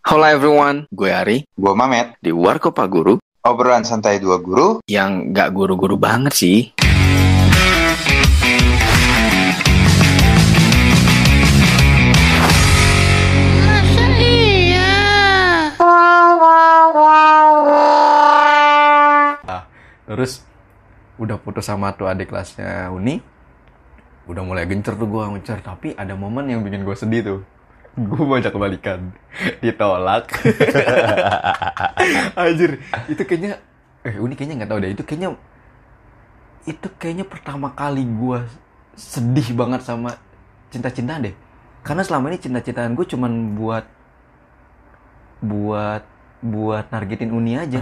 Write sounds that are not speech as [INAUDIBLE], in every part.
Halo everyone, gue Ari Gua Mamet, di Warkopa Guru obrolan santai dua guru. yang gak guru-guru banget sih. Masa iya? Terus udah putus sama tuh adik kelasnya Uni. Udah mulai gencer tuh gue gencer, tapi ada momen yang bikin gue sedih tuh. Gue baca kebalikan, ditolak. [LAUGHS] Anjir, itu kayaknya, eh Uni kayaknya nggak tahu deh. Itu kayaknya, itu kayaknya pertama kali gue sedih banget sama cinta-cintaan deh. Karena selama ini cinta-cintaan gue cuman buat, buat, buat nargetin Uni aja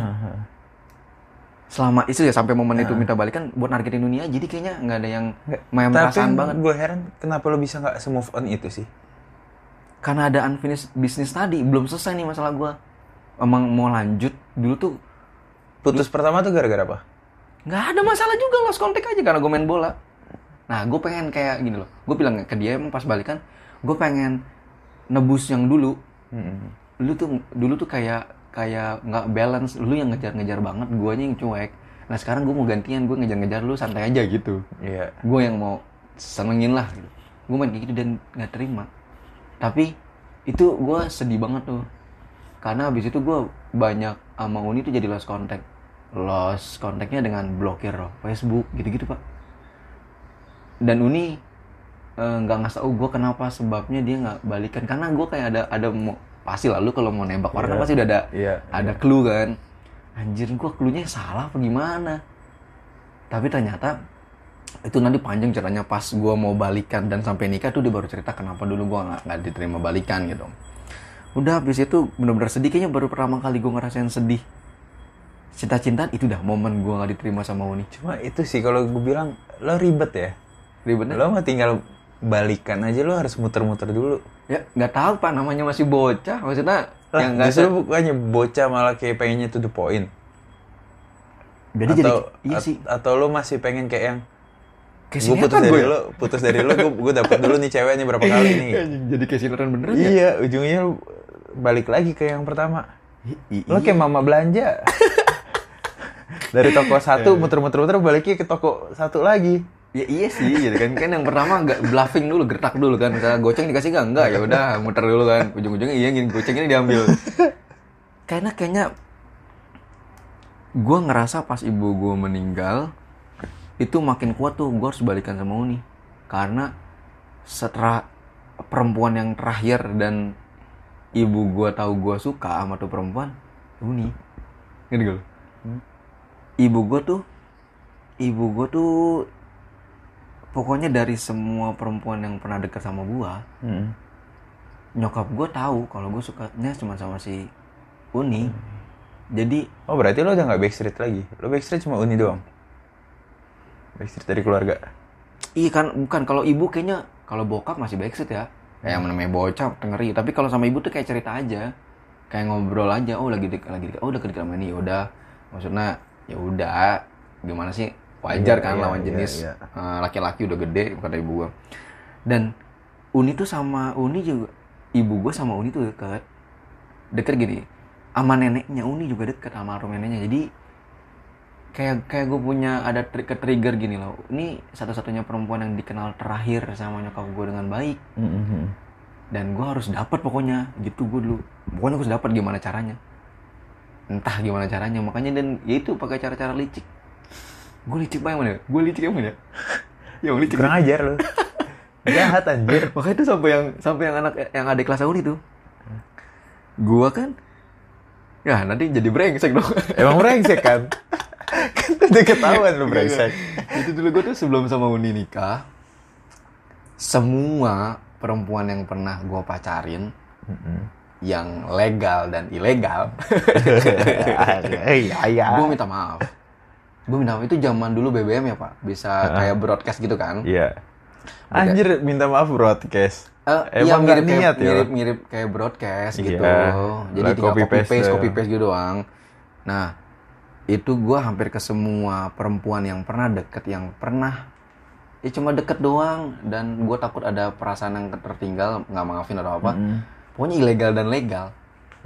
selama itu ya sampai momen itu minta balikan buat nargetin dunia jadi kayaknya nggak ada yang main perasaan banget gue heran kenapa lo bisa nggak se-move on itu sih? Karena ada unfinished bisnis tadi belum selesai nih masalah gua. Emang mau lanjut dulu tuh Putus pertama tuh gara-gara apa? nggak ada masalah juga lost kontak aja karena gue main bola. Nah gue pengen kayak gini loh. Gue bilang ke dia emang pas balikan gue pengen nebus yang dulu. Hmm. lu tuh dulu tuh kayak kayak nggak balance. Lu yang ngejar-ngejar banget guanya yang cuek. Nah sekarang gue mau gantian gue ngejar-ngejar lu santai aja gitu. Iya. gue yang mau senengin lah gitu. Gue main kayak gitu dan nggak terima tapi itu gue sedih banget tuh. Karena habis itu gue banyak sama Uni tuh jadi lost contact. Lost contactnya dengan blokir loh Facebook gitu-gitu pak. Dan Uni eh, nggak ngasih tau gue kenapa sebabnya dia nggak balikan. Karena gue kayak ada ada mau pasti lah lu kalau mau nembak orang kan Iya. pasti udah ada Iya. ada clue kan. Anjir gua clue-nya salah apa gimana? Tapi ternyata itu nanti panjang ceritanya pas gua mau balikan dan sampai nikah tuh dia baru cerita kenapa dulu gua nggak nggak diterima balikan gitu. Udah habis itu benar-benar sedih. Kayaknya baru pertama kali gua ngerasain sedih. Cinta-cintaan itu dah momen gua nggak diterima sama Uni. Cuma itu sih kalau gue bilang lo ribet ya. ribetnya? Lo mah tinggal balikan aja lo harus muter-muter dulu. ya nggak tahu pak. Namanya masih bocah. Maksudnya Lah, yang nggak justru se- bukannya bocah malah kayak pengennya to the point. jadi jadi atau, iya at- sih. atau lo masih pengen kayak yang gue putus sinetron dari ya. lo, putus dari lo, gue gue dapet dulu nih cewek nih berapa kali nih. [LAUGHS] Jadi kayak sinetron beneran ya Iya, ujungnya lo balik lagi ke yang pertama. I- Lo kayak mama belanja. [LAUGHS] Dari toko satu muter-muter-muter baliknya ke toko satu lagi. Ya iya sih, gitu kan kan yang pertama nggak bluffing dulu, gertak dulu kan. Misalnya goceng dikasih nggak? Enggak, ya udah muter dulu kan. Ujung-ujungnya iya gini goceng ini diambil. [LAUGHS] Karena kayaknya gue ngerasa pas ibu gue meninggal itu makin kuat tuh gue harus balikan sama Uni karena setelah perempuan yang terakhir dan ibu gue tahu gue suka sama tuh perempuan Uni ngerti gak lu? ibu gue tuh ibu gue tuh pokoknya dari semua perempuan yang pernah deket sama gue Hmm. nyokap gue tahu kalau gue sukanya cuma sama si Uni jadi Oh berarti lo udah nggak backstreet lagi? Lo backstreet cuma Uni doang? Backstreet dari keluarga? iya kan bukan. Kalau ibu kayaknya kalau bokap masih backstreet ya. Kayak yang namanya bocah tengeri. Tapi kalau sama ibu tuh kayak cerita aja. Kayak ngobrol aja. Oh lagi deket lagi deket oh udah deket sama ini. Ya udah. Maksudnya ya udah. Gimana sih? Wajar Iya, kan iya, lawan iya, jenis iya. eh, laki-laki udah gede kata ibu gua. Dan Uni tuh sama Uni juga ibu gue sama Uni tuh deket. Deket gini. Sama neneknya Uni juga deket sama almarhum neneknya. Jadi kayak kayak gue punya ada tri- ke trigger gini loh. Ini satu-satunya perempuan yang dikenal terakhir sama nyokap gue dengan baik. Hmm, dan gue harus dapat pokoknya. Gitu gue dulu. Pokoknya gue harus dapat gimana caranya. Entah gimana caranya. Makanya dan ya itu pakai cara-cara licik. Gue licik banget mana gue licik yang mana ya? [LAUGHS] Licik Kurang ajar lo. [LAUGHS] Jahat anjir. makanya itu sampai yang sampai yang anak yang adik kelas Uni tuh gua kan ya nanti jadi brengsek dong. Emang brengsek kan? [LAUGHS] [LAUGHS] udah ketahuan lo brengsek. itu dulu gue tuh sebelum sama Uni nikah semua perempuan yang pernah gue pacarin yang legal dan ilegal [LAUGHS] Iya, iya. gue minta maaf gue minta maaf itu zaman dulu BBM ya pak bisa kayak broadcast gitu kan Iya. Anjir, minta maaf broadcast. Eh, Emang nggak mirip niat kayak, ya? mirip mirip kayak broadcast Iya. gitu. Jadi tinggal copy copy paste, paste. copy paste gitu doang. Nah, itu gua hampir ke semua perempuan yang pernah deket, yang pernah ya cuma deket doang dan gue takut ada perasaan yang tertinggal nggak maafin atau apa. Mm. Pokoknya ilegal dan legal.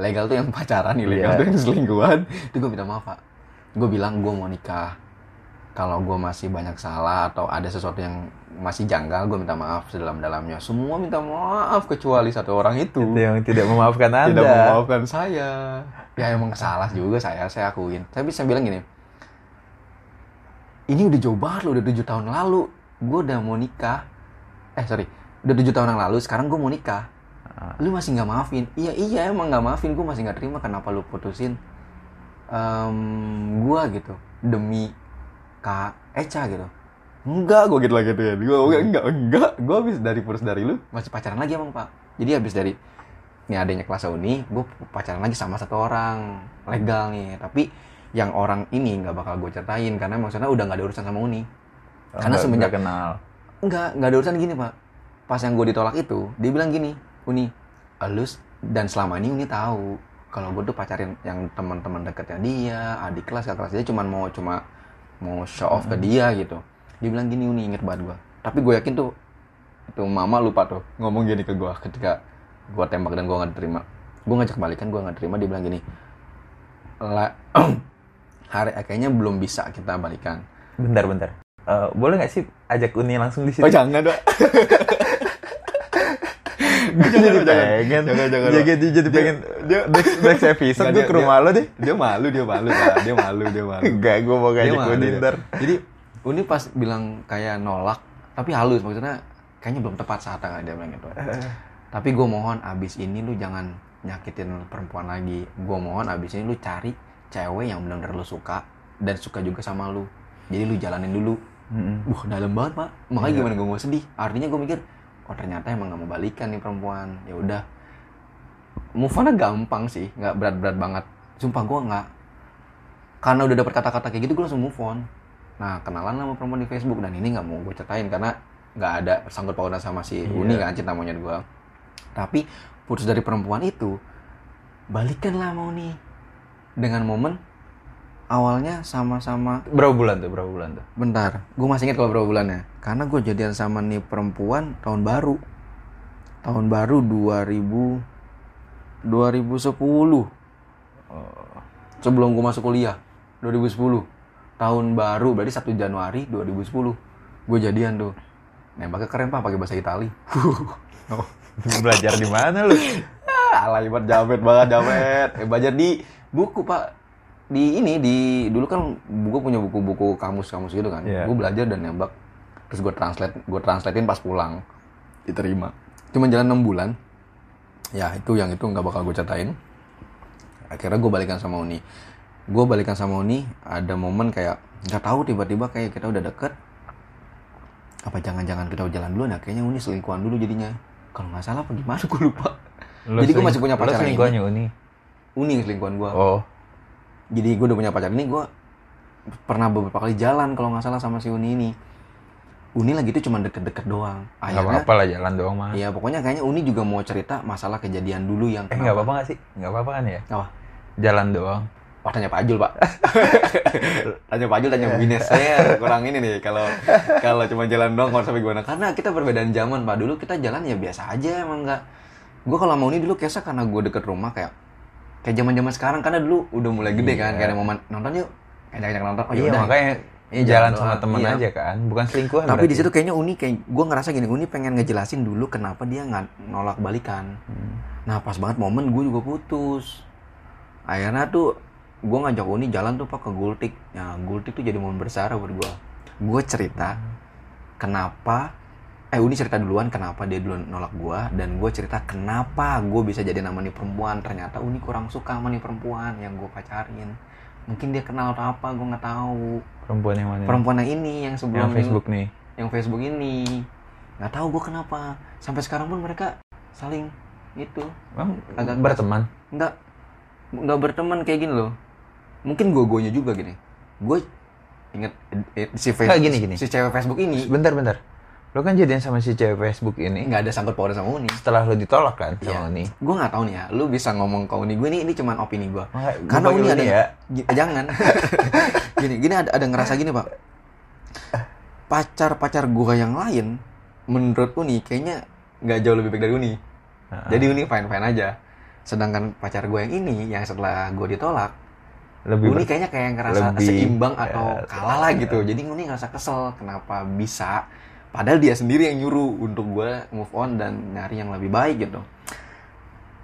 legal tuh yang [LAUGHS] pacaran ilegal Iya. tuh yang selingkuhan itu gue minta maaf pak gue bilang gue mau nikah kalau gue masih banyak salah atau ada sesuatu yang masih janggal gue minta maaf sedalam-dalamnya. Semua minta maaf kecuali satu orang itu. Itu yang tidak memaafkan Anda. tidak memaafkan saya. Ya emang salah juga saya saya akuin. Tapi saya bilang gini ini udah jauh banget loh udah tujuh tahun lalu. Gue udah mau nikah. Eh sorry udah tujuh tahun yang lalu sekarang gue mau nikah. Ah. lu masih nggak maafin? Iya iya emang nggak maafin. Gue masih nggak terima kenapa lu putusin. Em gue gitu demi kak Eca gitu enggak gue gitu lagi tuh ya. Gue enggak enggak. Gue habis dari putus dari lu. Masih pacaran lagi emang pak. Jadi habis dari ini adanya kelas uni gue pacaran lagi sama satu orang. Legal nih. Tapi yang orang ini nggak bakal gue ceritain karena maksudnya udah nggak ada urusan sama uni. Karena Nggak- semenjak- nggak kenal. Enggak, enggak ada urusan gini pak. Pas yang gue ditolak itu, dia bilang gini, Uni, halus dan selama ini Uni tahu kalau gue tuh pacarin yang teman-teman deketnya dia, adik kelas, kakak kelas dia cuma mau cuma mau show off ke dia gitu. Dia bilang gini Uni inget banget gue. Tapi gue yakin tuh itu mama lupa tuh ngomong gini ke gue ketika gue tembak dan gue nggak terima. Gue ngajak balikan, gue nggak terima. Dia bilang gini, La, [CLEARS THROAT] hari kayaknya belum bisa kita balikan. Bentar, bentar. Eh, boleh nggak sih ajak Uni langsung di sini? Oh jangan dok. Gue jadi pengen. jangan, jangan, Jadi, jadi, pengen. dia- next, next episode gue ke rumah dia- lo deh. Dia malu, dia malu. Dia malu, dia malu. Enggak, gue mau Uni dia. ntar. Jadi Uni pas bilang kayak nolak, tapi halus maksudnya kayaknya belum tepat saatnya kayak dia bilang gitu. Tapi gue mohon abis ini lu jangan nyakitin perempuan lagi. Gue mohon abis ini lu cari cewek yang benar-benar lu suka dan suka juga sama lu. Jadi lu jalanin dulu. Mm-mm. Wah dalam banget pak. Makanya Iya. gimana gue mau sedih. Artinya gue mikir, oh ternyata emang gak mau balikan nih perempuan. Ya udah. Move on gampang sih, nggak berat-berat banget. Sumpah gue nggak. Karena udah dapet kata-kata kayak gitu gue langsung move on. Nah kenalan sama perempuan di Facebook dan ini nggak mau gue ceritain karena nggak ada sangkut pautan sama si Iya. Uni kan cinta monyet gue. Tapi putus dari perempuan itu, balikan lah mau nih dengan momen awalnya sama-sama Berapa bulan tuh? Berapa bulan tuh? Bentar, gue masih ingat kalau berapa bulannya. Karena gue jadian sama nih perempuan tahun baru. Tahun baru 2000 2010. Sebelum gue masuk kuliah 2010. Tahun baru berarti 1 Januari 2010. Gue jadian tuh. Nembaknya keren pak pakai bahasa Itali. [LAUGHS] oh. Belajar di mana lu? Ah, alay banget jamet banget jamet. Eh, belajar di buku pak. Di ini di dulu kan gue punya buku-buku kamus-kamus gitu kan. Iya. Gue belajar dan nembak. Terus gue translate, gue translatein pas pulang. Diterima. Cuma jalan 6 bulan. Ya itu yang itu nggak bakal gue ceritain. Akhirnya gue balikan sama Uni. Gue balikan sama Uni ada momen kayak nggak tahu tiba-tiba kayak kita udah deket. Apa jangan-jangan kita jalan dulu? Nah kayaknya Uni selingkuhan dulu jadinya. Kalau nggak salah apa gimana gue lupa. Lu Jadi gue masih punya pacar ini. Uni. Uni selingkuhan gue. Oh. Jadi gue udah punya pacar ini gue pernah beberapa kali jalan kalau nggak salah sama si Uni ini. Uni lagi itu cuma deket-deket doang. Nggak Akhirnya, apa-apa lah jalan doang mah. ya pokoknya kayaknya Uni juga mau cerita masalah kejadian dulu yang Eh nggak apa-apa nggak sih? Nggak apa-apa kan ya? Apa? Jalan doang. Oh, tanya Pak Ajul, Pak. [LAUGHS] tanya Pak Ajul, tanya Bu Ines. Saya kurang ini nih, kalau kalau cuma jalan doang, kalau sampai gimana. Karena kita perbedaan zaman, Pak. Dulu kita jalan ya biasa aja, emang nggak. Gue kalau mau ini dulu kesah karena gue deket rumah kayak kayak zaman zaman sekarang karena dulu udah mulai gede kan Iya. kayak ada momen nonton yuk ngajak-ngajak nonton oh iya yaudah. makanya Iya, jalan jalan sama temen Iya. aja kan, bukan selingkuhan. tapi di situ kayaknya Uni kayak gue ngerasa gini Uni pengen ngejelasin dulu kenapa dia nggak nolak balikan Hmm. nah pas banget momen gue juga putus akhirnya tuh gue ngajak Uni jalan tuh pak ke Gultik. Nah Gultik tuh jadi momen bersejarah buat gue gue cerita kenapa eh Uni cerita duluan kenapa dia duluan nolak gue dan gue cerita kenapa gue bisa jadi nama nih perempuan. Ternyata Uni kurang suka sama nih perempuan yang gue pacarin. Mungkin dia kenal atau apa gue nggak tahu. Perempuan yang mana? perempuan yang ini yang sebelum yang Facebook nih. yang Facebook ini. Nggak tahu gue kenapa. Sampai sekarang pun mereka saling itu. Emang Agak- berteman. nggak. Nggak berteman kayak gini loh mungkin gue gonya juga gini gue inget eh, si Facebook gini, gini. si cewek Facebook ini Bentar, bentar. Lo kan jadian sama si cewek Facebook ini nggak ada sangkut pautnya sama Uni setelah lo ditolak kan sama Uni. gue nggak tahu nih ya lu bisa ngomong ke Uni gue ini ini cuman opini gue karena Uni ada ya. Jangan [LAUGHS] gini gini ada ada ngerasa gini pak pacar pacar gue yang lain menurut Uni kayaknya nggak jauh lebih baik dari Uni Heeh. Jadi Uni fine fine aja. sedangkan pacar gue yang ini yang setelah gue ditolak lebih Uni ber- kayaknya kayak ngerasa lebih- seimbang atau ya, kalah lah gitu. Jadi Uni ngerasa kesel kenapa bisa? Padahal dia sendiri yang nyuruh untuk gue move on dan nyari yang lebih baik gitu.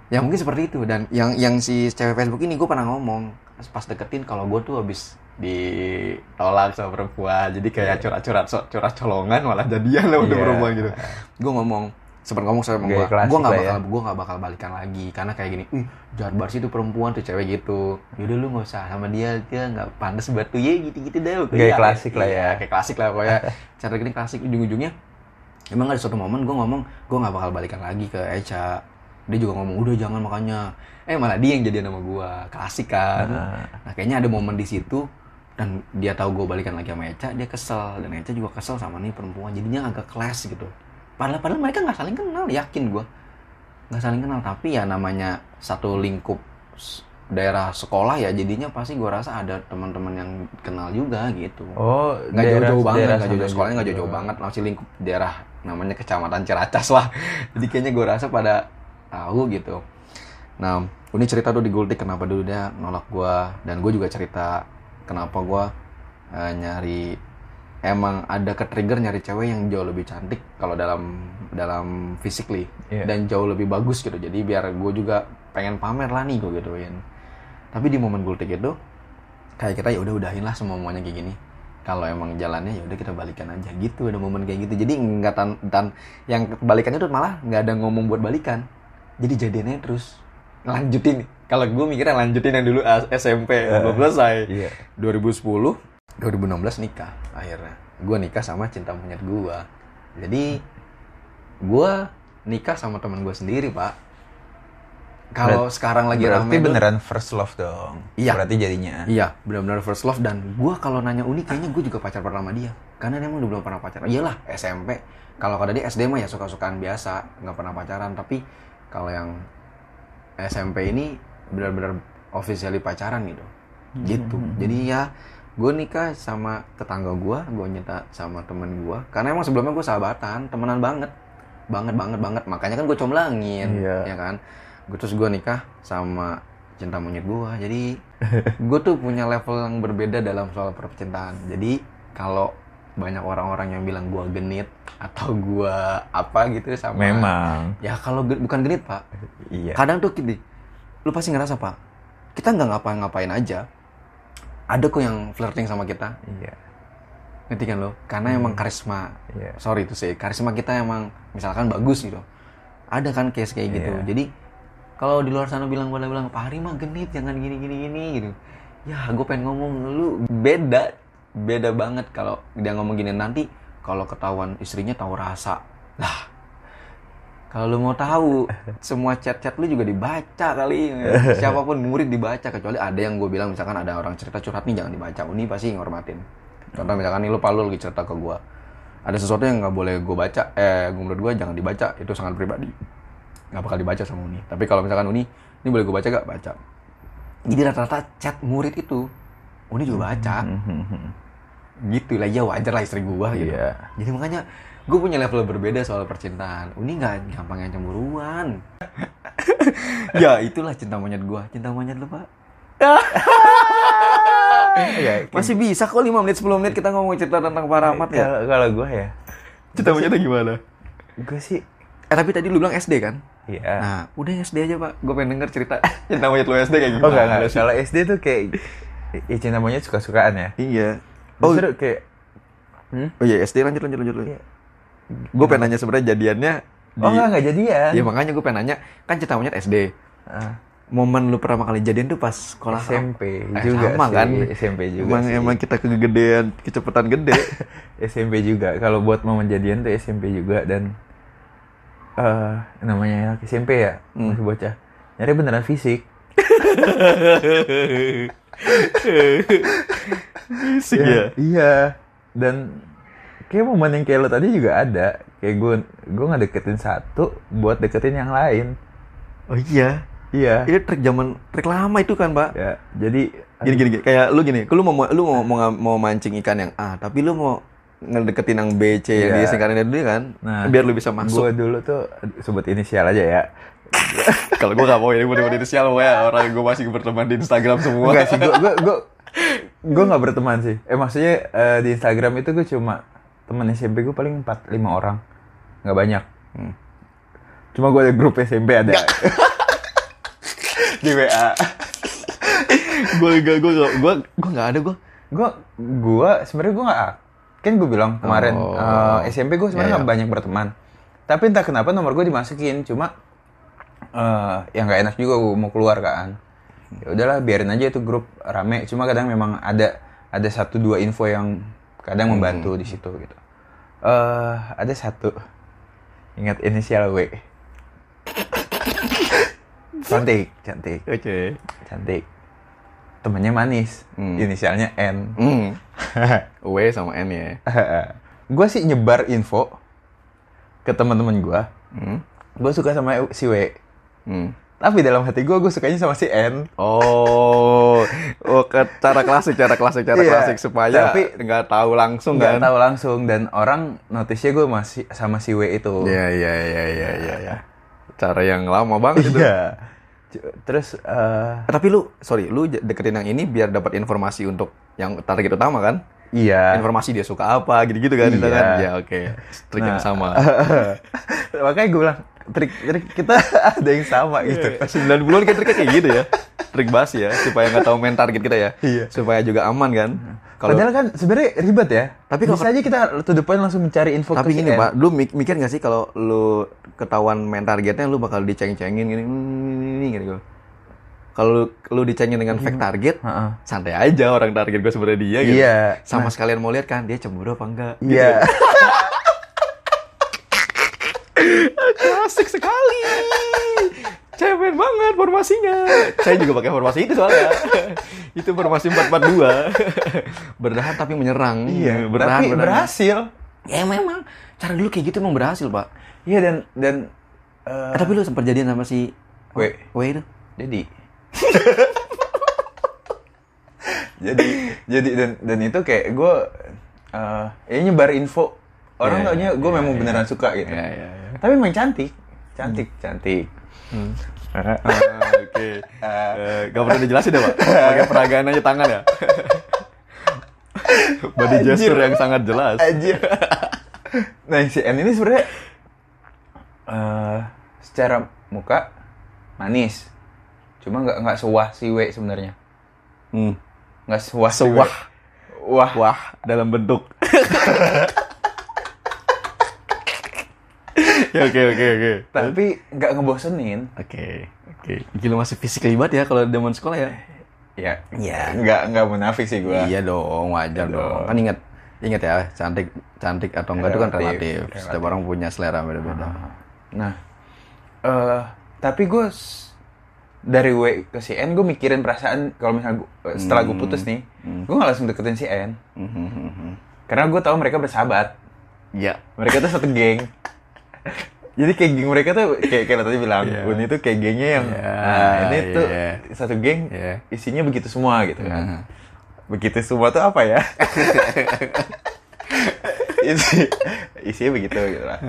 Ya mungkin seperti itu. Dan yang yang si cewek Facebook ini gue pernah ngomong pas deketin kalau gue tuh habis ditolak sama perempuan. Jadi kayak curhat-curhat so- curhat colongan malah jadian lah untuk Iya. perempuan gitu. Gue ngomong sempat ngomong sama gue gue nggak lah ya. bakal gue nggak bakal balikan lagi karena kayak gini ih jahat banget sih tuh perempuan tuh cewek gitu. Yaudah lu nggak usah sama dia dia nggak pantas buat tuh ya gitu gitu deh ya, klasik lah iya, ya. kayak klasik lah pokoknya. [LAUGHS] Cara gini klasik ujung-ujungnya emang ada suatu momen gue ngomong gue nggak bakal balikan lagi ke Echa dia juga ngomong udah jangan makanya. Eh malah dia yang jadian sama gue klasik kan. Nah. nah kayaknya ada momen di situ dan dia tahu gue balikan lagi sama Echa dia kesel. Dan Echa juga kesel sama nih perempuan jadinya agak kelas gitu padahal padahal mereka nggak saling kenal yakin gue nggak saling kenal tapi ya namanya satu lingkup daerah sekolah ya jadinya pasti gue rasa ada teman-teman yang kenal juga gitu. Oh, nggak jauh-jauh banget nggak jauh-jauh sekolahnya nggak juga. jauh-jauh banget masih lingkup daerah namanya kecamatan Ciracas lah. [LAUGHS] Jadi kayaknya gue rasa pada tahu gitu. Nah ini cerita tuh di Gultik kenapa dulu dia nolak gue dan gue juga cerita kenapa gue eh, nyari emang ada ke trigger nyari cewek yang jauh lebih cantik kalau dalam dalam physically. Iya. dan jauh lebih bagus gitu. Jadi biar gue juga pengen pamer lah nih gue gituin. Tapi di momen Gultik itu kayak kita ya udah udahin lah semua semuanya kayak gini. Kalau emang jalannya ya udah kita balikan aja. Gitu ada momen kayak gitu. Jadi nggak tan, tan yang balikannya tuh malah nggak ada ngomong buat balikan. Jadi jadiannya terus lanjutin. Kalau gue mikirnya lanjutin yang dulu SMP belum selesai. Iya. 2010 2016 nikah akhirnya gue nikah sama cinta monyet gue jadi gue nikah sama teman gue sendiri pak kalau sekarang lagi Berarti rame beneran first love dong. Iya. Berarti jadinya. Iya, benar-benar first love dan gua kalau nanya Uni kayaknya gue juga pacar pertama dia. Karena dia emang udah belum pernah pacaran. Iyalah, SMP. Kalau kata dia SD mah ya suka-sukaan biasa, nggak pernah pacaran. Tapi kalau yang SMP ini benar-benar officially pacaran gitu. Gitu. Jadi ya gue nikah sama tetangga gua, gue nyita sama temen gua. Karena emang sebelumnya gue sahabatan, temenan banget. Banget, banget, banget. Makanya kan gue comblangin, Iya. ya kan. Gue terus gue nikah sama cinta monyet gua. Jadi [LAUGHS] gue tuh punya level yang berbeda dalam soal percintaan. Jadi kalau banyak orang-orang yang bilang gua genit atau gua apa gitu sama Memang. ya kalau bukan genit pak Iya. kadang tuh gini lu pasti ngerasa pak kita nggak ngapa-ngapain aja ada kok yang flirting sama kita. Iya. ngerti kan lo? Karena emang karisma. Iya. sorry itu sih karisma kita emang misalkan bagus gitu. Ada kan case kayak gitu. Iya. jadi kalau di luar sana bilang pada bilang Pak Hari mah genit jangan gini gini gini gitu. Ya gue pengen ngomong lu beda beda banget kalau dia ngomong gini. Nanti kalau ketahuan istrinya tahu rasa. Lah kalau lu mau tahu semua chat-chat lu juga dibaca kali. [LAUGHS] Siapa pun murid dibaca kecuali ada yang gue bilang misalkan ada orang cerita curhat nih jangan dibaca. Uni pasti ngormatin contoh misalkan nih lu palu lagi cerita ke gue ada sesuatu yang nggak boleh gue baca eh menurut gue jangan dibaca. Itu sangat pribadi. Nggak bakal dibaca sama Uni. Tapi kalau misalkan Uni ini boleh gue baca gak baca. Jadi rata-rata chat murid itu Uni juga baca. Gitu lah ya wajar lah istri gue gitu. Iya. jadi makanya gue punya level berbeda soal percintaan. Uni nggak gampang yang cemburuan. [LAUGHS] Ya itulah cinta monyet gue cinta monyet lu pak. [LAUGHS] Iya. masih bisa kok 5 menit 10 menit kita ngomong cerita tentang Pak Rahmat ya? Kalau gue ya, cinta monyetnya gimana? gue sih eh tapi tadi lu bilang SD kan? Iya. nah udah SD aja pak. Gue pengen denger cerita [LAUGHS] cinta monyet lu SD kayak gimana. oh enggak enggak. Kalau SD tuh kayak ya cinta monyet suka-sukaan ya. iya. Oh, oh Justru kayak hmm? oh iya SD lanjut lanjut lanjut. Iya. Gue pengen nanya sebenarnya jadiannya di Oh enggak enggak jadian. ya makanya gue pengen nanya kan cinta monyet SD Ah, momen lu pertama kali jadian tuh pas sekolah SMP Eh, juga sama sih. kan SMP juga emang sih. emang kita kegedean kecepatan gede [LAUGHS] SMP juga. Kalau buat momen jadian tuh SMP juga dan eh namanya anak SMP ya, Hmm. masih bocah. Nyari beneran fisik. [LAUGHS] Fisik Ya, Iya. Dan kayak momen yang kayak lo tadi juga ada. Kayak gue gue ngedeketin satu buat deketin yang lain. oh iya Iya. ini trik zaman trik lama itu kan pak Ya, jadi gini gini, gini. kayak lu gini lu mau mau- lu mau mau, mau mancing ikan yang A tapi lu mau ngedeketin yang B, C yang Iya. disingkatin dulu kan. Nah, biar lu bisa masuk. Gue dulu tuh sebut inisial aja ya. [LAUGHS] Kalau gue gak mau ini bener-bener inisial pokoknya orang gue masih berteman di Instagram semua. Enggak sih, gue gue gue gue nggak [LAUGHS] berteman sih. Eh maksudnya eh, di Instagram itu gue cuma teman SMP gue paling 4 5 orang. nggak banyak. Hmm. Cuma gue ada grup SMP ada. [LAUGHS] di WA. gue gak gue gak gue gue gak ada gue. Gue gue sebenarnya gue nggak kan gue bilang kemarin Oh. eh, SMP gue sebenarnya Iya, nggak banyak berteman. Tapi entah kenapa nomor gue dimasukin cuma eh yang nggak enak juga gue mau keluar kan. Ya udahlah biarin aja itu grup rame. Cuma kadang memang ada ada satu dua info yang kadang membantu di situ gitu. eh ada satu ingat inisial W. [LAUGHS] cantik, cantik, Oke. cantik. Temennya manis, Hmm. inisialnya N. Hmm. [LAUGHS] W sama N ya. [LAUGHS] gue sih nyebar info ke teman-teman gue. Hmm. Gue suka sama si W. Hmm. Tapi dalam hati gue, gue sukanya sama si N. Oh, oh ke cara klasik, cara klasik, cara Iya. klasik supaya Tapi- nggak tahu langsung Nggak kan? tahu langsung dan orang notisnya gue masih sama si W itu. Iya, iya, iya, iya, iya, iya. Cara yang lama banget itu. Iya. C- Terus eh, Eh, Tapi lu, sorry, lu deketin yang ini biar dapat informasi untuk yang target utama kan? iya. Informasi dia suka apa, gitu-gitu kan? Itu Iya. kan? Ya oke, trik yang Nah. sama. [LAUGHS] Makanya gue bilang trik trik kita [LAUGHS] ada yang sama gitu. 90-an kan triknya kayak gitu ya. Trik basi ya, supaya nggak tahu main target kita ya. Iya. Supaya juga aman kan? Kalau Padahal kan sebenarnya ribet ya. Tapi kalau- bisa aja kita to the point langsung mencari info Tapi gini N. pak, lu mik- mikir gak sih kalau lu ketahuan main targetnya lu bakal diceng-cengin gini, hmm, gitu. Kalau lu, lu dicengin dengan fake target, Heeh. santai aja orang target gue sebenarnya dia gitu. Iya. Sama sekalian mau lihat kan dia cemburu apa enggak. Iya. [LAUGHS] Klasik sekali. Cemen banget formasinya. Saya juga pakai formasi itu soalnya. itu formasi 442. bertahan tapi menyerang. Iya. bertahan, Tapi berhasil. Ya memang cara dulu kayak gitu emang berhasil, Pak. Iya dan dan Eh, tapi lu sempat jadian sama si W. W itu? jadi [LAUGHS] jadi jadi dan dan itu kayak gue eh ya nyebar info orang Iya, taunya iya, gue iya, memang iya. beneran suka gitu Iya, iya, iya. tapi emang cantik cantik cantik Ah, Oke. [LAUGHS] Eh, Gak perlu dijelasin ya, Pak? Pakai peragaan aja tangan ya? [LAUGHS] Body gesture yang sangat jelas. aja nah si N ini sebenarnya eh secara muka manis cuma nggak nggak sewah si W sebenarnya Hmm. nggak sewah si W. Sewah. wah Wah, dalam bentuk. [LAUGHS] ya, [LAUGHS] oke, oke, oke. tapi nggak ngebosenin Oke, oke. Gila masih fisik libat ya kalau zaman sekolah ya? ya Iya. nggak nggak munafik sih gue Iya dong, wajar Iya dong. dong. Kan ingat, ingat ya, cantik, cantik atau enggak itu kan Relatif, relatif. Setiap orang punya selera beda-beda. Nah, eh tapi gue dari W ke si N gue mikirin perasaan kalau misalnya gua- eh, setelah gue putus nih, gue gak langsung deketin si N karena gue tahu mereka bersahabat. Iya. Mereka tuh satu geng. [LAUGHS] Jadi kayak geng mereka tuh kayak kayak tadi bilang, Iya. Uni tuh kayak gengnya yang Iya, nah, ini tuh iya. satu geng Iya. isinya begitu semua gitu kan. Mhm. Begitu semua tuh apa ya? [LAUGHS] Isi, isinya begitu gitu lah.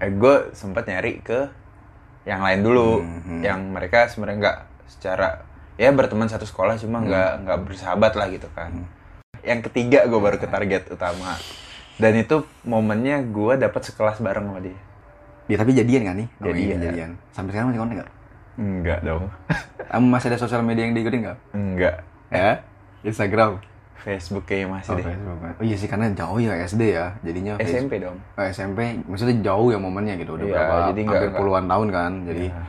gue sempat nyari ke yang lain dulu, Mhm. yang mereka sebenarnya nggak secara ya berteman satu sekolah cuma nggak nggak bersahabat lah gitu kan. Yang ketiga gue baru ke target utama dan itu momennya gue dapat sekelas bareng sama dia. Ya tapi jadian kan nih? Jadian. jadian. Sampai sekarang masih kontak nggak? Enggak dong, [LAUGHS] Kamu masih ada sosial media yang diikutin nggak? enggak. Ya? Instagram. Facebook kayaknya masih Oh, deh. Facebook. Oh iya sih karena jauh ya SD ya, jadinya Facebook. SMP dong. Oh, SMP, maksudnya jauh ya momennya gitu, udah Iya, berapa, jadi hampir nggak- puluhan tahun kan, jadi Iya.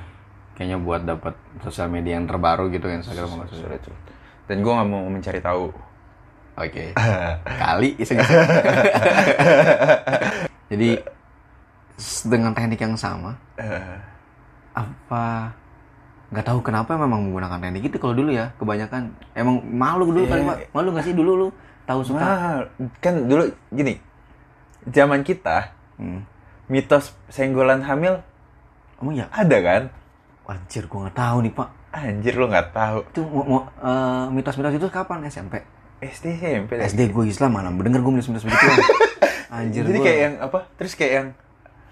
kayaknya buat dapat sosial media yang terbaru gitu Instagram nggak sulit. Sulit, sulit. Dan gue nggak mau mencari tahu. Oke, [LAUGHS] kali iseng. [LAUGHS] jadi dengan teknik yang sama, Eh, apa nggak tahu kenapa memang menggunakan teknik itu kalau dulu ya kebanyakan emang malu dulu kali Iya. Pak. malu nggak sih dulu lu tahu suka Nah, kan dulu gini, zaman kita hmm. mitos senggolan hamil emang ya ada kan? anjir gua nggak tahu nih pak Anjir lu nggak tahu. itu eh, mitos-mitos itu kapan SMP SD SMP lagi. SD gue Islam mana denger gue minus minus begitu [LAUGHS] anjir Jadi gua. kayak yang apa? Terus kayak yang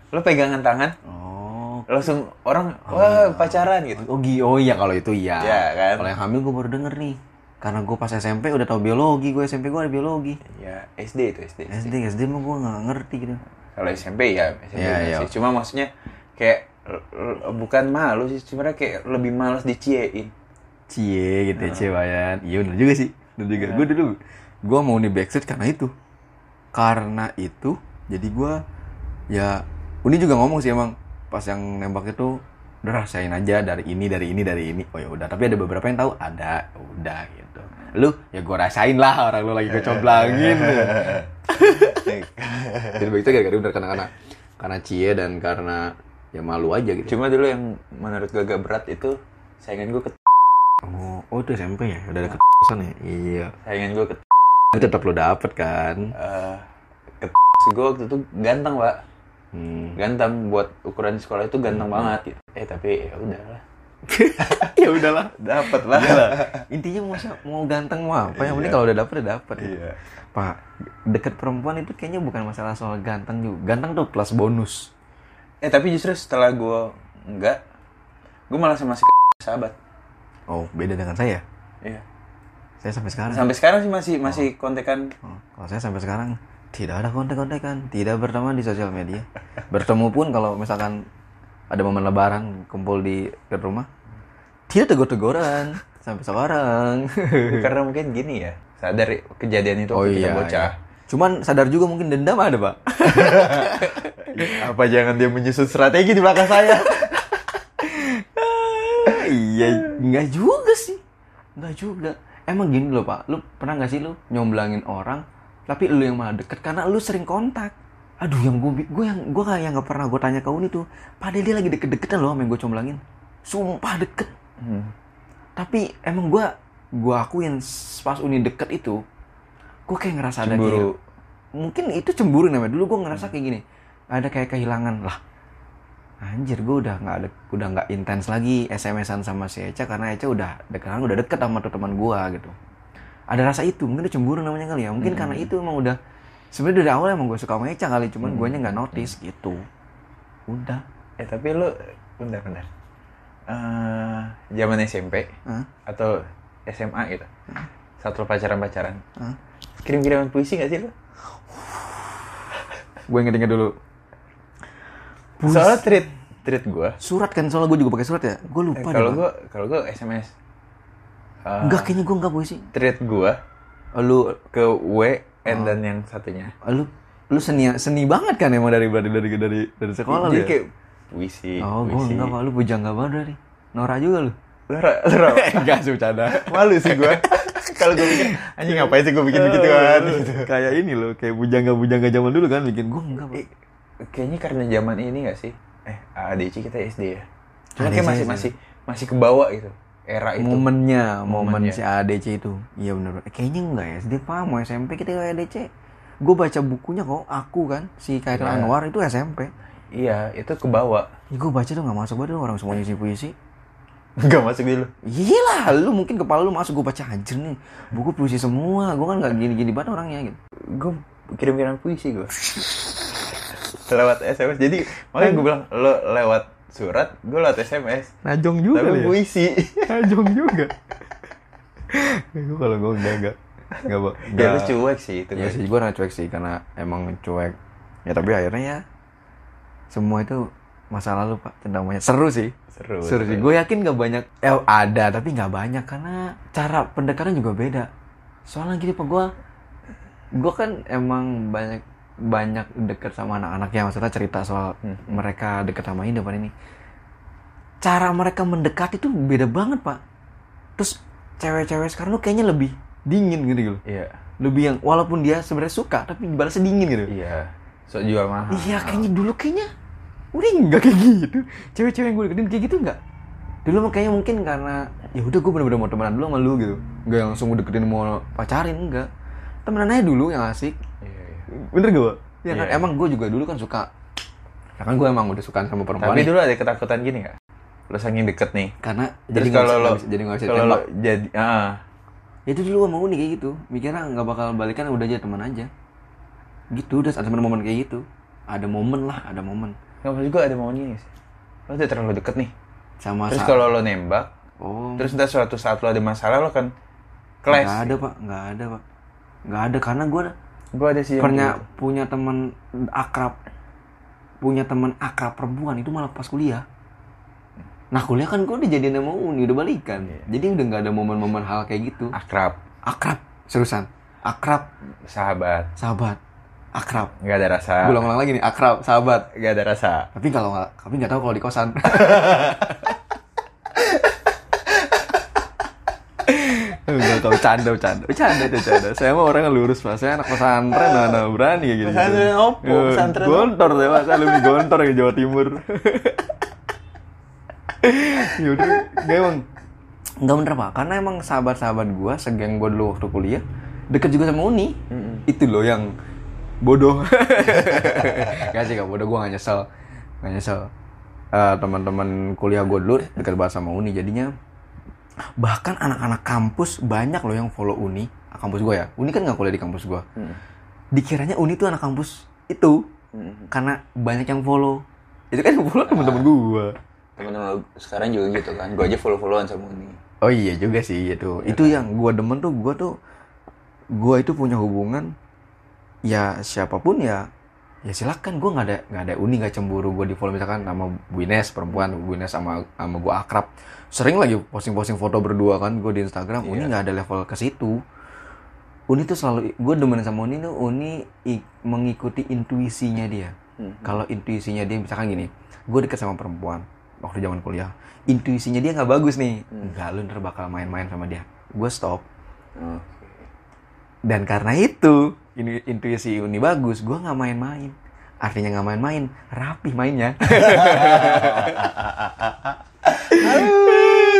lo pegangan tangan, oh langsung orang wah pacaran gitu. oh, gi- oh iya kalau itu iya Iya, kan? kalau yang hamil gue baru denger nih karena gue pas SMP udah tahu biologi gue SMP gue ada biologi Ya SD itu SD. SD SD mah gue nggak ngerti gitu Kalau SMP ya SMP Iya, iya. sih. Cuma maksudnya kayak bukan malu sih, sebenarnya kayak lebih males diciein. cie gitu ya cie Bayan iya bener juga sih bener juga gue dulu gue mau nih backstreet karena itu. Karena itu jadi gue ya Uni juga ngomong sih emang pas yang nembak itu udah rasain aja dari ini dari ini dari ini. Oh ya udah tapi ada beberapa yang tahu ada udah gitu. Lu ya gue rasain lah orang lu lagi kecomblangin jadi [LAUGHS] begitu gara-gara udah karena karena karena cie dan karena ya malu aja gitu. Cuma dulu yang menurut gue agak berat itu saingan gue ke oh, oh itu SMP ya? Udah ada kesan ya? Iya. Saingan gue ke Tapi tetap lu dapet kan? Eh ke gue waktu itu ganteng pak. Hmm. ganteng buat ukuran sekolah itu ganteng banget gitu. eh tapi ya udahlah. [LAUGHS] Ya udahlah. Dapat lah. Intinya mau mau ganteng mau apa? Yang penting kalau udah dapet udah dapet Iya. pak deket perempuan itu kayaknya bukan masalah soal ganteng juga. Ganteng tuh plus bonus. Eh tapi justru setelah gue enggak gue malah sama si sahabat. Oh beda dengan saya? Iya saya sampai sekarang sampai sekarang sih masih masih kontekan Oh, kalau saya sampai sekarang tidak ada kontak-kontakan, tidak berteman di sosial media. Bertemu pun kalau misalkan ada momen lebaran kumpul di dekat rumah, tidak tegur-teguran sampai sekarang. [LAUGHS] karena mungkin gini ya sadar kejadian itu oh waktu kita iya, bocah iya. Cuman sadar juga mungkin dendam ada, Pak. [LAUGHS] apa jangan dia menyusun strategi di belakang saya [LAUGHS] iya, enggak juga sih. Enggak juga. Emang gini loh, Pak. Lu pernah nggak sih lu nyomblangin orang, tapi lu yang malah deket karena lu sering kontak. Aduh, yang gue gue yang gue kayak nggak pernah gue tanya ke Uni tuh. Padahal dia lagi deket-deketan loh sama yang gue comblangin. Sumpah deket. Hmm. Tapi emang gue gue akuin pas Uni deket itu, gue kayak ngerasa ada Cemburu. kayak- mungkin itu cemburu namanya. Dulu gue ngerasa kayak gini, ada kayak kehilangan lah. Anjir, gue udah nggak ada, udah nggak intens lagi SMS-an sama si Eca karena Eca udah deket, udah deket sama tuh teman gue gitu. Ada rasa itu, mungkin itu cemburu namanya kali ya. Mungkin karena itu emang udah sebenarnya dari awal emang gue suka sama Eca kali, cuman guanya nggak notice gitu. Udah. eh tapi lu bentar bentar Eh, zaman SMP Hah? atau SMA gitu saat lu pacaran pacaran Hah? kirim kiriman puisi gak sih lu Gue inget-inget dulu. Soalnya treat treat gue Surat kan, soalnya gue juga pakai surat ya. Gue lupa deh, kalau gue kalau gue SMS Eh, Enggak, kayaknya gue enggak puisi. treat gue Oh, Lu, ke W and dan yang satunya lu, lu seni seni banget kan emang dari dari dari dari, dari sekolah lu jadi ya? kayak puisi Oh, gue enggak, Pak. Lu bujangga banget dari. Nora juga lu. Lu ra- lu ra- Enggak sih, bercanda. malu sih gue [LAUGHS] kalau gue bikin anjing ngapain sih gue bikin begitu kan kayak ini loh, kayak bujangga-bujangga zaman dulu kan bikin gue enggak. Eh, kayaknya karena zaman ini gak sih eh ADC kita SD ya cuma kayak masih sih. masih masih kebawa gitu era itu Momennya, momen si ADC itu. Iya benar. Eh, kayaknya enggak ya, SD Pak, mau SMP kita kayak ADC. Gue baca bukunya kok, aku kan, si Khairul Ya. Anwar itu SMP. iya itu kebawa Ya, gue baca tuh nggak masuk banget orang semua ngisi puisi. nggak masuk dulu Iya lah, lu mungkin kepala lu masuk gue baca anjir nih. Buku puisi semua, gue kan nggak gini-gini banget orangnya gitu. gue kirim-kirim puisi gue lewat SMS jadi makanya gue bilang lo lewat surat gue lewat SMS Najong tapi puisi. Najong juga. gue [LAUGHS] [LAUGHS] kalau gue enggak enggak enggak Pak. ya lu cuek sih itu Ya sih, gue cuek sih karena emang cuek. Ya tapi akhirnya ya semua itu masa lalu pak. Tentang banyak seru sih. Seru, seru sih. gue yakin gak banyak eh ada tapi nggak banyak karena cara pendekatan juga beda. Soalnya gini pak gue gue kan emang banyak banyak deket sama anak-anaknya maksudnya cerita soal Hmm. mereka deket sama ini depan ini. Cara mereka mendekat itu beda banget pak. Terus cewek-cewek sekarang tuh kayaknya lebih dingin gitu gitu. Iya. Lebih yang walaupun dia sebenarnya suka tapi balasnya dingin gitu. Iya. So jual mahal. Iya kayaknya dulu kayaknya udah nggak kayak gitu. Cewek-cewek yang gue deketin kayak gitu nggak dulu mah kayaknya mungkin karena ya udah gue bener-bener mau temenan dulu sama lu gitu. Nggak yang langsung gue deketin mau pacarin enggak. Temenan aja dulu yang asik. Iya. Bener gak Pak? ya kan Iya. emang gue juga dulu kan suka ya kan gue emang udah suka sama perempuan tapi nih. dulu ada ketakutan gini gak lo saking deket nih karena Terus jadi kalau bisa- lo nggak bisa- jadi nggak bisa kalau lo jadi ah Ya itu dulu sama Uni kayak gitu. Mikirnya nggak bakal balikan udah aja teman aja. Gitu udah ada momen kayak gitu. Ada momen lah, ada momen. Nggak maksud gue ada maunya sih. Lo udah terlalu deket nih. Sama Terus saat- kalau lo nembak, oh, terus udah suatu saat lo ada masalah lo kan clash. nggak ada pak, nggak ada pak, nggak ada karena gue Gue ada sih punya gitu. punya teman akrab, punya teman akrab perempuan itu malah pas kuliah. Nah kuliah kan gue dijadiin sama Uni udah balikan, Iya. jadi udah nggak ada momen-momen hal kayak gitu. akrab, Akrab, seriusan, akrab, sahabat, sahabat, akrab. nggak ada rasa. Gue ulang-ulang lagi nih, akrab, sahabat. Nggak ada rasa. Tapi kalau nggak, tapi nggak tahu kalau di kosan. [LAUGHS] Enggak, kau bercanda, bercanda. Bercanda, bercanda. Saya mah orangnya lurus, Pak. Saya anak pesantren, mana berani kayak gitu. Pesantren opo? Eh, Pesantren Gontor saya, Pak. Saya lebih gontor ke Jawa Timur. ya udah, enggak emang. Enggak bener, Pak. Karena emang sahabat-sahabat gua, segeng gua dulu waktu kuliah, deket juga sama Uni. Itu loh yang bodoh. [LAUGHS] gak sih, gak bodoh. Gua gak nyesel. Gak nyesel. Eh, teman-teman kuliah gua dulu deket banget sama Uni. Jadinya bahkan anak-anak kampus banyak loh yang follow Uni. Ah, kampus gue ya? Uni kan nggak kuliah di kampus gue dikiranya Uni tuh anak kampus itu. Karena banyak yang follow. Itu kan yang follow teman-teman gue Temen-temen lo sekarang juga gitu kan. Gue aja follow-followan sama Uni. oh iya juga sih itu itu yang gue demen tuh gue tuh gue itu punya hubungan ya siapa pun ya ya silakan. Gue nggak ada nggak ada uni nggak cemburu. Gue di follow misalkan sama Bu Ines perempuan Bu Ines sama sama gue akrab. Sering lagi posting-posting foto berdua kan gue di Instagram. Uni nggak ada level ke situ. Uni tuh selalu gue demen sama Uni tuh Uni i- mengikuti intuisinya dia. Kalau intuisinya dia misalkan gini gue deket sama perempuan waktu zaman kuliah intuisinya dia nggak bagus nih. Nggak lu ntar bakal main-main sama dia. Gue stop dan karena itu ini intuisi Uni bagus gue nggak main-main. Artinya nggak main-main rapi mainnya.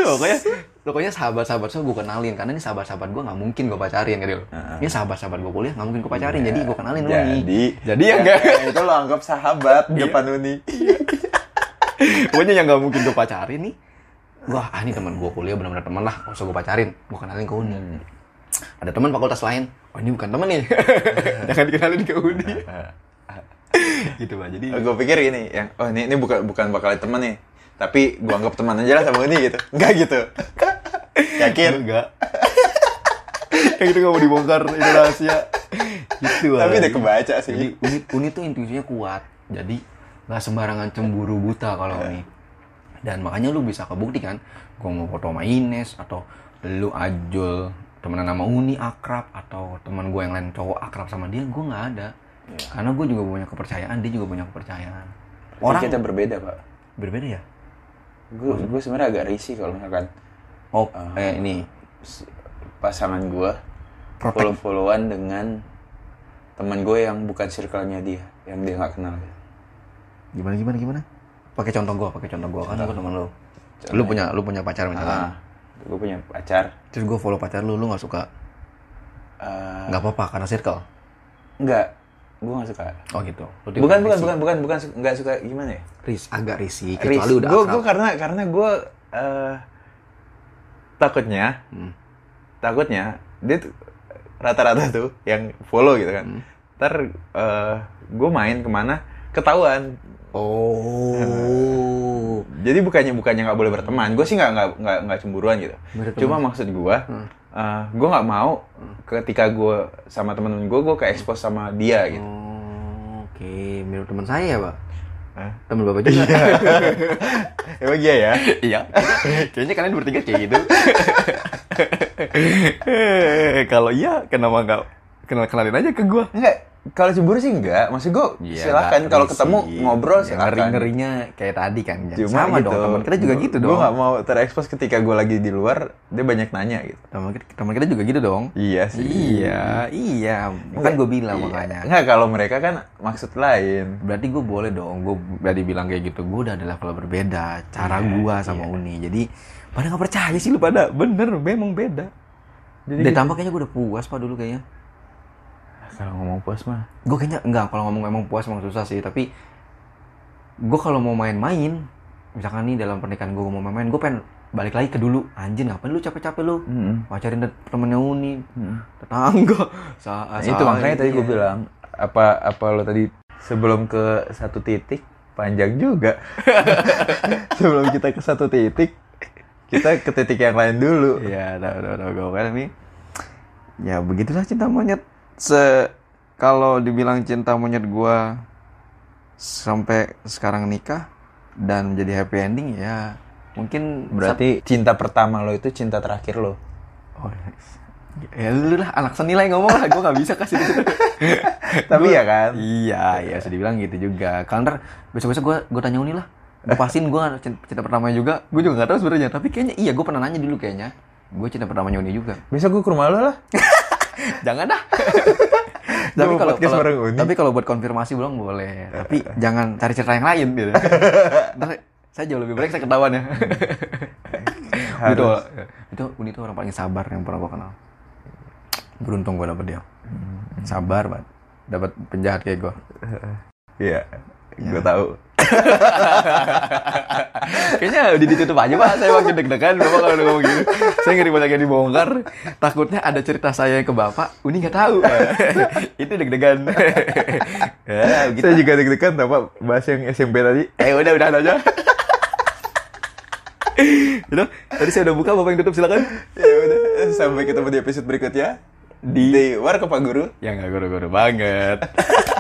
Pokoknya pokoknya sahabat-sahabat saya gue kenalin karena ini sahabat-sahabat gue nggak mungkin gue pacarin gitu. Loh ini sahabat-sahabat gue kuliah nggak mungkin gue pacarin jadi gue kenalin Uni. Jadi, jadi ya enggak itu lo anggap sahabat di depan Uni. pokoknya yang nggak mungkin gue pacarin nih wah ah, ini teman gue kuliah benar-benar teman lah nggak usah gue pacarin gue kenalin ke Uni ada teman fakultas lain. Oh ini bukan teman nih. [LAUGHS] Jangan dikenalin ke Uni [LAUGHS] gitu pak. Jadi gue pikir ini yang oh ini ini bukan bukan bakal temen nih. Tapi gue anggap teman aja lah sama Uni gitu. Enggak gitu. [LAUGHS] Yakin? Enggak. Kayak gitu nggak mau dibongkar itu rahasia. Gitu tapi udah kebaca jadi sih Uni, Uni tuh intuisinya kuat. Jadi nggak sembarangan cemburu buta kalau Uni. Dan makanya lu bisa kebukti kan gua mau foto sama Ines atau lu ajul temenan sama Uni akrab atau teman gue yang lain cowok akrab sama dia gue nggak ada. Karena gue juga punya kepercayaan dia juga punya kepercayaan. Orang kita berbeda pak. Berbeda ya? Gue gue sebenarnya agak risih kalau misalkan oh eh ini. pasangan gue follow followan dengan teman gue yang bukan circle-nya dia yang dia nggak kenal. Gimana gimana gimana? Pakai contoh gue pakai contoh gue kan gue teman lu. Lu punya lu punya pacar misalkan. Ah gue punya pacar. Terus gue follow pacar lu lu nggak suka? Eh, nggak apa-apa karena circle? Nggak. Gue nggak suka. Oh gitu. Bukan bukan bukan bukan bukan su- nggak suka gimana ya? Ris agak risih kecuali udah gue akrab. karena karena gue eh, takutnya Hmm. takutnya dia tuh rata-rata tuh yang follow gitu kan. Hmm. ntar gue main ke mana ketahuan oh. [LAUGHS] Jadi bukannya bukannya nggak boleh berteman. Gue sih nggak nggak nggak cemburuan gitu. Berteman. cuma maksud gue Hmm. gue nggak mau ketika gue sama temen-temen gue gue ke expose sama dia gitu. Oh, oke. Mirip teman saya pak. Hah? teman bapak juga. [LAUGHS] Emang iya ya? Iya. [LAUGHS] Kayaknya kalian bertiga kayak gitu. Kalau iya kenapa nggak kenal kenalin aja ke gue enggak kalau cemburu sih enggak. Maksud gue Iya, silakan kalau ketemu ngobrol ya, silakan. ngeri ngerinya kayak tadi kan. Ya, Cuma sama gitu, dong teman kita juga gitu dong Gue gak mau terekspos ketika gue lagi di luar, dia banyak nanya gitu. teman kita, teman kita juga gitu dong. Iya sih. iya iya. Kan gue bilang Iya. makanya. Enggak, kalau mereka kan maksud lain. berarti gue boleh dong. Gue berarti bilang kayak gitu gue udah ada level berbeda cara Iya, gue sama Uni. Jadi pada nggak percaya sih lu pada. Bener memang beda. Jadi Jadi gitu. tambah kayaknya gue udah puas pak dulu kayaknya Kalau ngomong puas mah. gue kayaknya enggak kalau ngomong emang puas emang susah sih tapi gue kalau mau main-main misalkan nih dalam pernikahan gue mau main-main gue pengen balik lagi ke dulu anjing ngapain lu capek-capek lu Mm-mm. pacarin temennya uni tetangga [LAUGHS] sa Nah, itu makanya tadi gue iya. bilang apa apa lo tadi sebelum ke satu titik panjang juga. [LAUGHS] sebelum kita ke satu titik kita ke titik yang lain dulu. Iya, udah udah udah gue kan ini. Ya begitulah cinta monyet. Se kalau dibilang cinta monyet gua sampai sekarang nikah dan menjadi happy ending ya mungkin Berarti cinta pertama lo itu cinta terakhir lo. Oh, ya lu lah anak seni lah yang ngomong lah gue nggak bisa kasih itu [LAUGHS] Tapi ya kan. iya iya sudah bilang gitu juga. Kalau ntar besok besok gue gue tanya uni lah. Gue pastiin gue cinta, cinta pertamanya juga. Gue juga nggak tahu sebenarnya tapi kayaknya iya gue pernah nanya dulu kayaknya. Gue cinta pertamanya uni juga. Besok gue ke rumah lo lah. [LAUGHS] jangan dah. [LAUGHS] Tapi kalau kalau- tapi kalau buat konfirmasi belum boleh. Tapi [LAUGHS] jangan cari cerita yang lain gitu. [LAUGHS] Ntar saya jauh lebih baik saya ketahuan ya. Itu itu Uni itu orang paling sabar yang pernah gue kenal. Beruntung gue dapet dia. Sabar banget dapat penjahat kayak gue Iya. Gue tahu. Kayaknya udah ditutup aja pak saya makin deg-degan bapak kalau ngomong gitu saya ngeri banyak yang dibongkar takutnya ada cerita saya ke bapak Uni nggak tahu [LAUGHS] itu deg-degan [LAUGHS] ya, gitu. Saya juga deg-degan tau Pak bahas yang SMP tadi. Eh udah udah aja. udah, tadi saya udah buka bapak yang tutup silakan. ya udah, sampai ketemu di episode berikutnya di, di War Pak Guru. Ya nggak guru-guru banget. [LAUGHS]